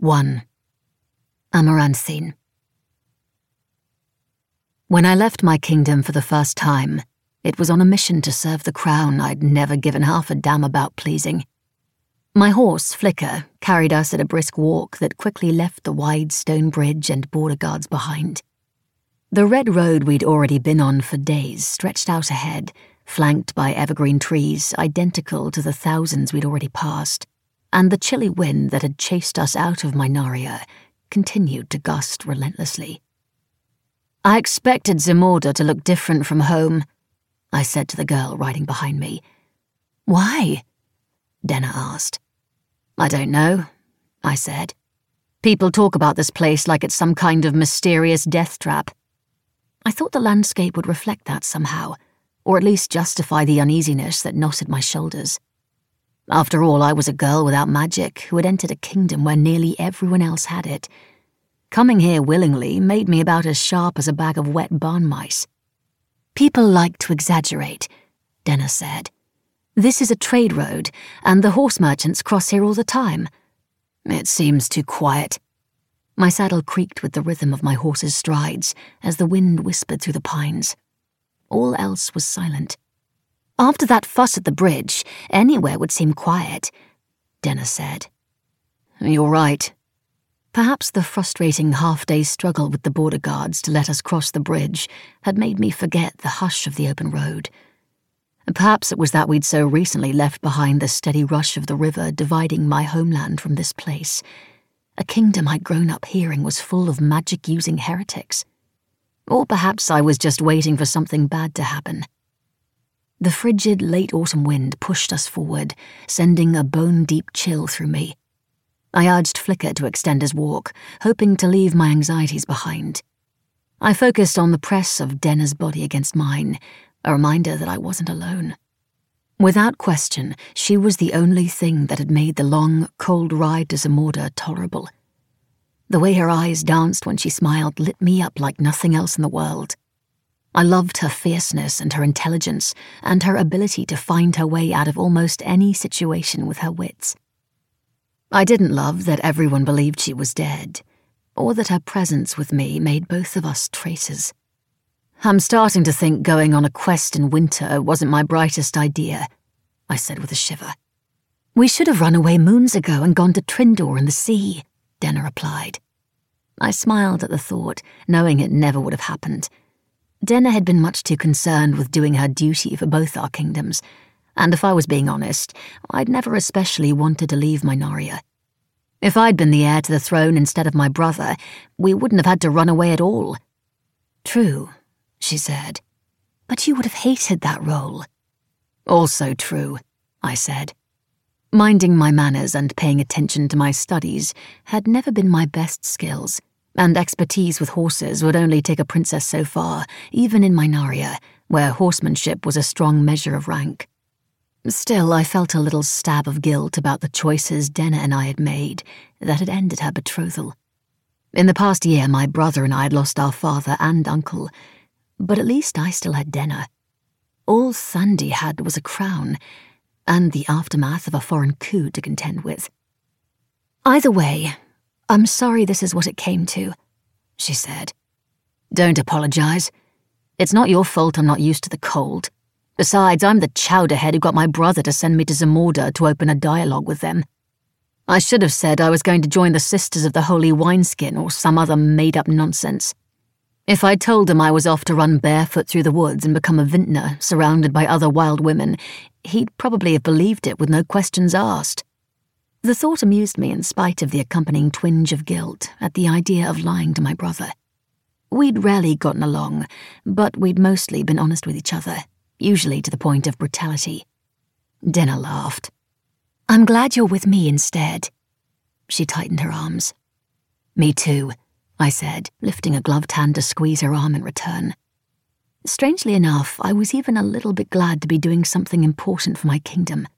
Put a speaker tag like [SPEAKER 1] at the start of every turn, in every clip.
[SPEAKER 1] 1. Amaranthine. When I left my kingdom for the first time, it was on a mission to serve the crown I'd never given half a damn about pleasing. My horse, Flicker, carried us at a brisk walk that quickly left the wide stone bridge and border guards behind. The red road we'd already been on for days stretched out ahead, flanked by evergreen trees identical to the thousands we'd already passed and the chilly wind that had chased us out of Mynaria continued to gust relentlessly. I expected Zumorda to look different from home, I said to the girl riding behind me. Why? Denna asked. I don't know, I said. People talk about this place like it's some kind of mysterious death trap. I thought the landscape would reflect that somehow, or at least justify the uneasiness that knotted my shoulders. After all, I was a girl without magic who had entered a kingdom where nearly everyone else had it. Coming here willingly made me about as sharp as a bag of wet barn mice. People like to exaggerate, Denna said. This is a trade road, and the horse merchants cross here all the time. It seems too quiet. My saddle creaked with the rhythm of my horse's strides as the wind whispered through the pines. All else was silent. After that fuss at the bridge, anywhere would seem quiet, Denna said. You're right. Perhaps the frustrating half day struggle with the border guards to let us cross the bridge had made me forget the hush of the open road. Perhaps it was that we'd so recently left behind the steady rush of the river dividing my homeland from this place. A kingdom I'd grown up hearing was full of magic using heretics. Or perhaps I was just waiting for something bad to happen. The frigid late autumn wind pushed us forward, sending a bone deep chill through me. I urged Flicker to extend his walk, hoping to leave my anxieties behind. I focused on the press of Denna's body against mine, a reminder that I wasn't alone. Without question, she was the only thing that had made the long, cold ride to Zumorda tolerable. The way her eyes danced when she smiled lit me up like nothing else in the world. I loved her fierceness and her intelligence, and her ability to find her way out of almost any situation with her wits. I didn't love that everyone believed she was dead, or that her presence with me made both of us traitors. I'm starting to think going on a quest in winter wasn't my brightest idea, I said with a shiver. We should have run away moons ago and gone to Trindor in the sea, Denna replied. I smiled at the thought, knowing it never would have happened. Denna had been much too concerned with doing her duty for both our kingdoms, and if I was being honest, I'd never especially wanted to leave Mynaria. If I'd been the heir to the throne instead of my brother, we wouldn't have had to run away at all. True, she said, but you would have hated that role. Also true, I said. Minding my manners and paying attention to my studies had never been my best skills and expertise with horses would only take a princess so far, even in Mynaria, where horsemanship was a strong measure of rank. Still, I felt a little stab of guilt about the choices Denna and I had made that had ended her betrothal. In the past year, my brother and I had lost our father and uncle, but at least I still had Denna. All Thandi had was a crown, and the aftermath of a foreign coup to contend with. Either way, I'm sorry this is what it came to, she said. Don't apologize. It's not your fault I'm not used to the cold. Besides, I'm the chowderhead who got my brother to send me to Zumorda to open a dialogue with them. I should have said I was going to join the Sisters of the Holy Wineskin or some other made up nonsense. If I'd told him I was off to run barefoot through the woods and become a vintner surrounded by other wild women, he'd probably have believed it with no questions asked. The thought amused me in spite of the accompanying twinge of guilt at the idea of lying to my brother. We'd rarely gotten along, but we'd mostly been honest with each other, usually to the point of brutality. Denna laughed. I'm glad you're with me instead. She tightened her arms. Me too, I said, lifting a gloved hand to squeeze her arm in return. Strangely enough, I was even a little bit glad to be doing something important for my kingdom.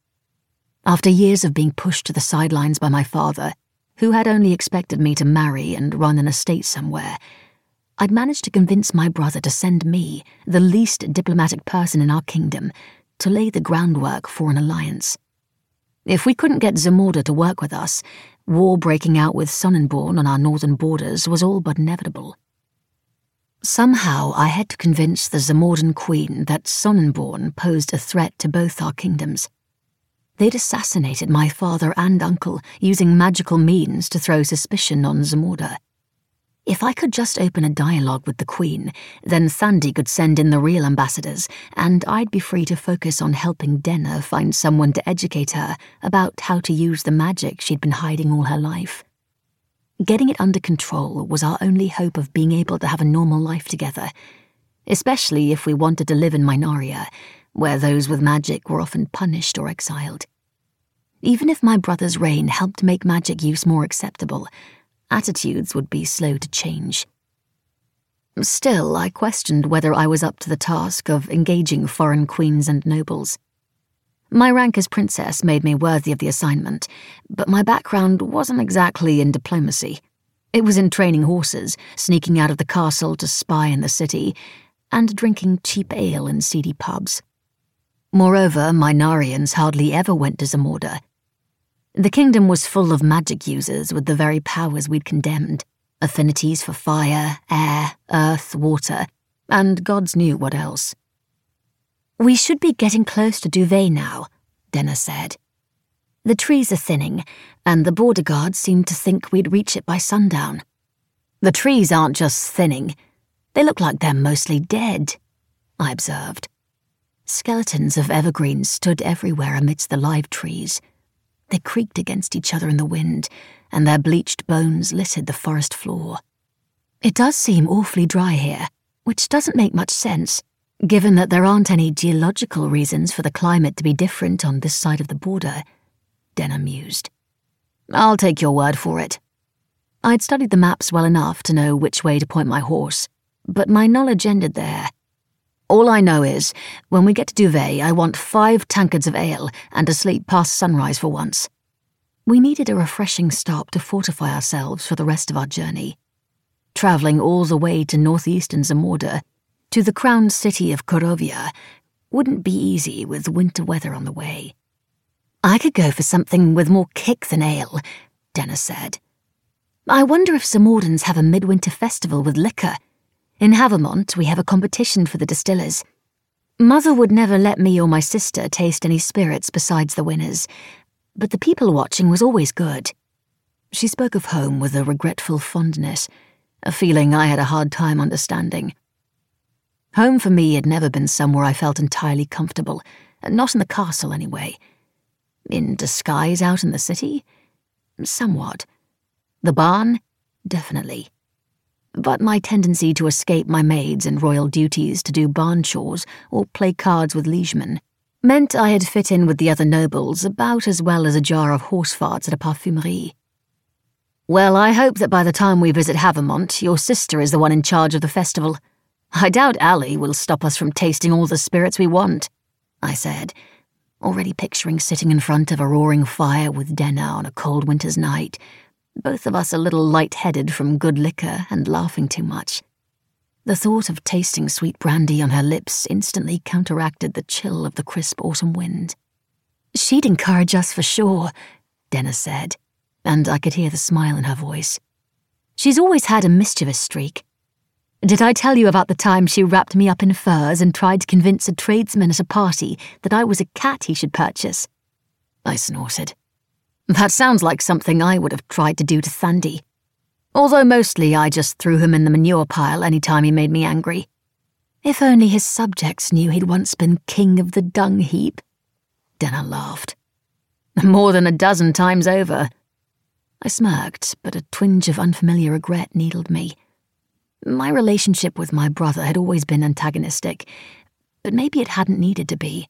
[SPEAKER 1] After years of being pushed to the sidelines by my father, who had only expected me to marry and run an estate somewhere, I'd managed to convince my brother to send me, the least diplomatic person in our kingdom, to lay the groundwork for an alliance. If we couldn't get Zumorda to work with us, war breaking out with Sonnenborne on our northern borders was all but inevitable. Somehow I had to convince the Zumordan queen that Sonnenborne posed a threat to both our kingdoms. They'd assassinated my father and uncle using magical means to throw suspicion on Zumorda. If I could just open a dialogue with the Queen, then Thandi could send in the real ambassadors, and I'd be free to focus on helping Denna find someone to educate her about how to use the magic she'd been hiding all her life. Getting it under control was our only hope of being able to have a normal life together, especially if we wanted to live in Mynaria, where those with magic were often punished or exiled. Even if my brother's reign helped make magic use more acceptable, attitudes would be slow to change. Still, I questioned whether I was up to the task of engaging foreign queens and nobles. My rank as princess made me worthy of the assignment, but my background wasn't exactly in diplomacy. It was in training horses, sneaking out of the castle to spy in the city, and drinking cheap ale in seedy pubs. Moreover, Mynarians hardly ever went to Zumorda. The kingdom was full of magic users with the very powers we'd condemned affinities for fire, air, earth, water, and gods knew what else. We should be getting close to Duvet now, Denna said. The trees are thinning, and the border guards seem to think we'd reach it by sundown. The trees aren't just thinning, they look like they're mostly dead, I observed. Skeletons of evergreens stood everywhere amidst the live trees. They creaked against each other in the wind, and their bleached bones littered the forest floor. It does seem awfully dry here, which doesn't make much sense, given that there aren't any geological reasons for the climate to be different on this side of the border, Denna mused. I'll take your word for it. I'd studied the maps well enough to know which way to point my horse, but my knowledge ended there. All I know is, when we get to Duvet, I want five tankards of ale and to sleep past sunrise for once. We needed a refreshing stop to fortify ourselves for the rest of our journey. Travelling all the way to northeastern Zumorda, to the crown city of Corovja, wouldn't be easy with winter weather on the way. I could go for something with more kick than ale, Denna said. I wonder if Zumordans have a midwinter festival with liquor in Havemont, we have a competition for the distillers. Mother would never let me or my sister taste any spirits besides the winners, but the people watching was always good. She spoke of home with a regretful fondness, a feeling I had a hard time understanding. Home for me had never been somewhere I felt entirely comfortable, not in the castle anyway. In disguise out in the city? Somewhat. The barn? Definitely but my tendency to escape my maids and royal duties to do barn chores or play cards with liegemen meant I had fit in with the other nobles about as well as a jar of horse farts at a parfumerie. Well, I hope that by the time we visit Havemont, your sister is the one in charge of the festival. I doubt Ali will stop us from tasting all the spirits we want, I said, already picturing sitting in front of a roaring fire with Denna on a cold winter's night, both of us a little light-headed from good liquor and laughing too much. The thought of tasting sweet brandy on her lips instantly counteracted the chill of the crisp autumn wind. She'd encourage us for sure, Denna said, and I could hear the smile in her voice. She's always had a mischievous streak. Did I tell you about the time she wrapped me up in furs and tried to convince a tradesman at a party that I was a cat he should purchase? I snorted. That sounds like something I would have tried to do to Thandi. Although mostly I just threw him in the manure pile any time he made me angry. If only his subjects knew he'd once been king of the dung heap. Denna laughed. More than a dozen times over. I smirked, but a twinge of unfamiliar regret needled me. My relationship with my brother had always been antagonistic, but maybe it hadn't needed to be.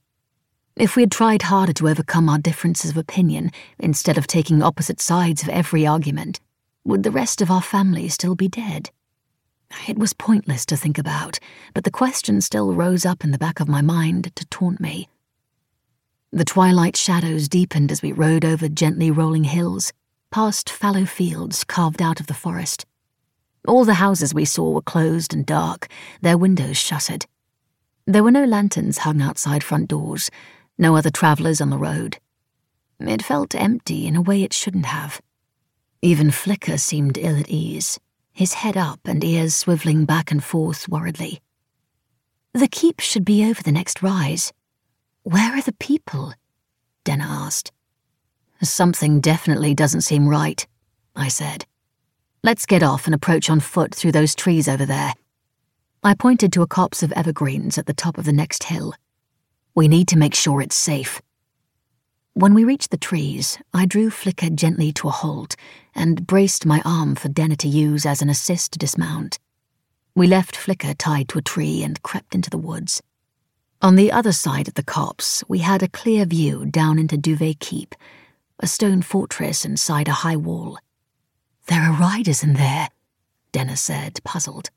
[SPEAKER 1] If we had tried harder to overcome our differences of opinion instead of taking opposite sides of every argument, would the rest of our family still be dead? It was pointless to think about, but the question still rose up in the back of my mind to taunt me. The twilight shadows deepened as we rode over gently rolling hills, past fallow fields carved out of the forest. All the houses we saw were closed and dark, their windows shuttered. There were no lanterns hung outside front doors, no other travellers on the road. It felt empty in a way it shouldn't have. Even Flicker seemed ill at ease, his head up and ears swiveling back and forth worriedly. The keep should be over the next rise. Where are the people? Denna asked. Something definitely doesn't seem right, I said. Let's get off and approach on foot through those trees over there. I pointed to a copse of evergreens at the top of the next hill. We need to make sure it's safe. When we reached the trees, I drew Flicker gently to a halt and braced my arm for Denna to use as an assist to dismount. We left Flicker tied to a tree and crept into the woods. On the other side of the copse, we had a clear view down into Duvet Keep, a stone fortress inside a high wall. There are riders in there, Denna said, puzzled.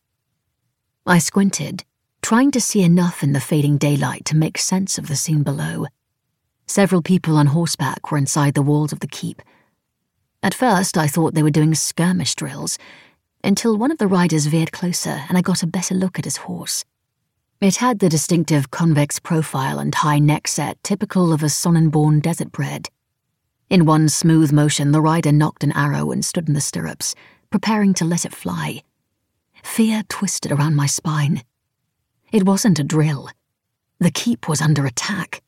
[SPEAKER 1] I squinted, trying to see enough in the fading daylight to make sense of the scene below. Several people on horseback were inside the walls of the keep. At first, I thought they were doing skirmish drills, until one of the riders veered closer and I got a better look at his horse. It had the distinctive convex profile and high neck set typical of a Sonnenborne desert bred. In one smooth motion, the rider nocked an arrow and stood in the stirrups, preparing to let it fly. Fear twisted around my spine. It wasn't a drill. The keep was under attack.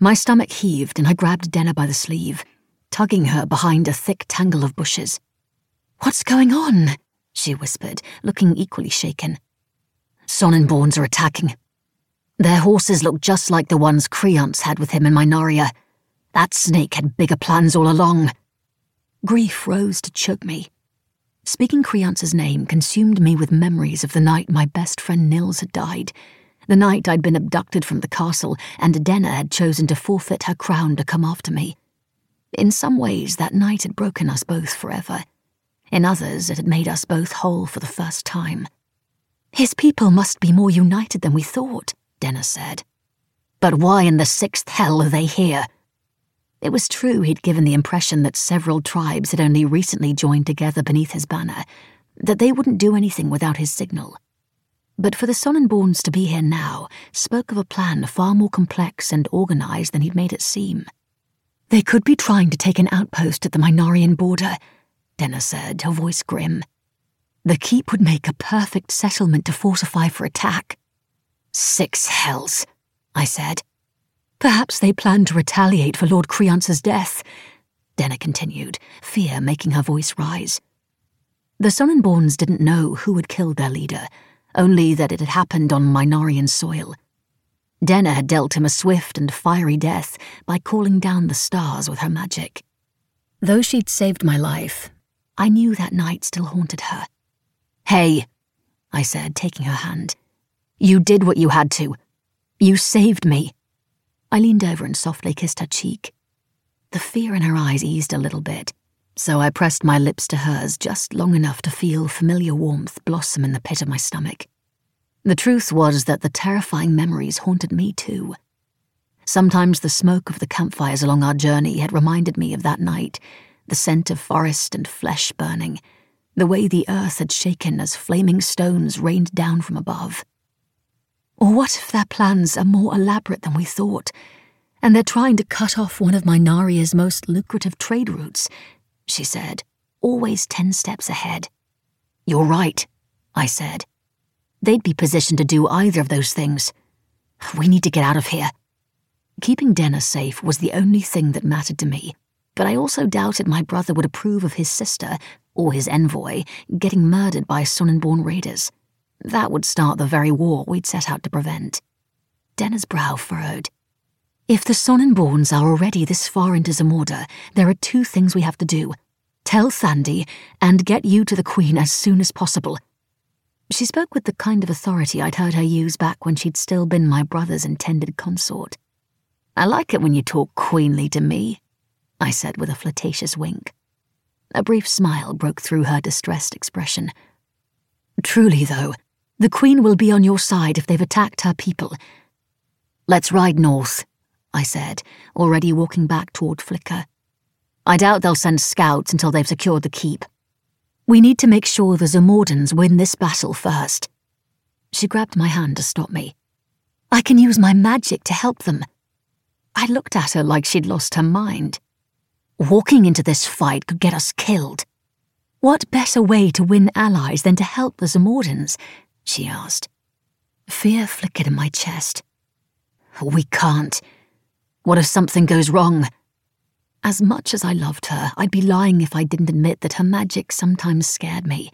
[SPEAKER 1] My stomach heaved and I grabbed Denna by the sleeve, tugging her behind a thick tangle of bushes. What's going on? she whispered, looking equally shaken. Sonnenbornes are attacking. Their horses look just like the ones Kriantz had with him in Mynaria. That snake had bigger plans all along. Grief rose to choke me. Speaking Kriantz's name consumed me with memories of the night my best friend Nils had died, the night I'd been abducted from the castle and Denna had chosen to forfeit her crown to come after me. In some ways, that night had broken us both forever. In others, it had made us both whole for the first time. His people must be more united than we thought, Denna said. But why in the sixth hell are they here? It was true he'd given the impression that several tribes had only recently joined together beneath his banner, that they wouldn't do anything without his signal. But for the Sonnenbornes to be here now spoke of a plan far more complex and organized than he'd made it seem. They could be trying to take an outpost at the Mynarian border, Denna said, her voice grim. The keep would make a perfect settlement to fortify for attack. Six hells, I said. Perhaps they plan to retaliate for Lord Kriantz's death, Denna continued, fear making her voice rise. The Sonnenbornes didn't know who had killed their leader, only that it had happened on Mynarian soil. Denna had dealt him a swift and fiery death by calling down the stars with her magic. Though she'd saved my life, I knew that night still haunted her. Hey, I said, taking her hand. You did what you had to. You saved me. I leaned over and softly kissed her cheek. The fear in her eyes eased a little bit, so I pressed my lips to hers just long enough to feel familiar warmth blossom in the pit of my stomach. The truth was that the terrifying memories haunted me too. Sometimes the smoke of the campfires along our journey had reminded me of that night, the scent of forest and flesh burning, the way the earth had shaken as flaming stones rained down from above. Or what if their plans are more elaborate than we thought, and they're trying to cut off one of Mynaria's most lucrative trade routes she said, always ten steps ahead. You're right, I said. They'd be positioned to do either of those things. We need to get out of here. Keeping Denna safe was the only thing that mattered to me, but I also doubted my brother would approve of his sister, or his envoy, getting murdered by Sonnenborne raiders. That would start the very war we'd set out to prevent. Denna's brow furrowed. If the Sonnenbornes are already this far into Zumorda, there are two things we have to do. Tell Thandi, and get you to the Queen as soon as possible. She spoke with the kind of authority I'd heard her use back when she'd still been my brother's intended consort. I like it when you talk queenly to me, I said with a flirtatious wink. A brief smile broke through her distressed expression. Truly, though, the Queen will be on your side if they've attacked her people. Let's ride north, I said, already walking back toward Flicker. I doubt they'll send scouts until they've secured the keep. We need to make sure the Zumordans win this battle first. She grabbed my hand to stop me. I can use my magic to help them. I looked at her like she'd lost her mind. Walking into this fight could get us killed. What better way to win allies than to help the Zumordans? She asked. Fear flickered in my chest. We can't. What if something goes wrong? As much as I loved her, I'd be lying if I didn't admit that her magic sometimes scared me.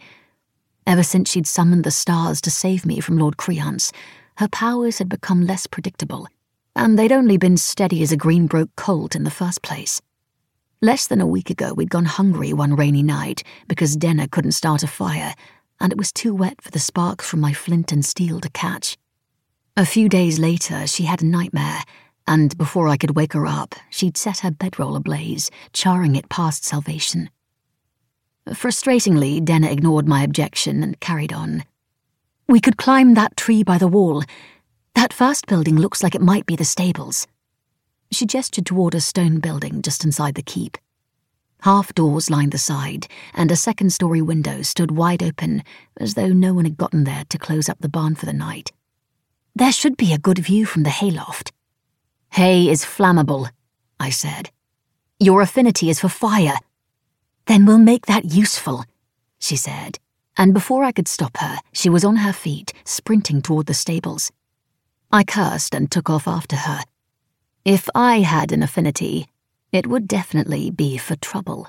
[SPEAKER 1] Ever since she'd summoned the stars to save me from Lord Kriantz, her powers had become less predictable, and they'd only been steady as a Greenbroke colt in the first place. Less than a week ago, we'd gone hungry one rainy night because Denna couldn't start a fire, and it was too wet for the sparks from my flint and steel to catch. A few days later, she had a nightmare, and before I could wake her up, she'd set her bedroll ablaze, charring it past salvation. Frustratingly, Denna ignored my objection and carried on. We could climb that tree by the wall. That first building looks like it might be the stables. She gestured toward a stone building just inside the keep. Half doors lined the side, and a second story window stood wide open, as though no one had gotten there to close up the barn for the night. There should be a good view from the hayloft. Hay is flammable, I said. Your affinity is for fire. Then we'll make that useful, she said, and before I could stop her, she was on her feet, sprinting toward the stables. I cursed and took off after her. If I had an affinity, it would definitely be for trouble.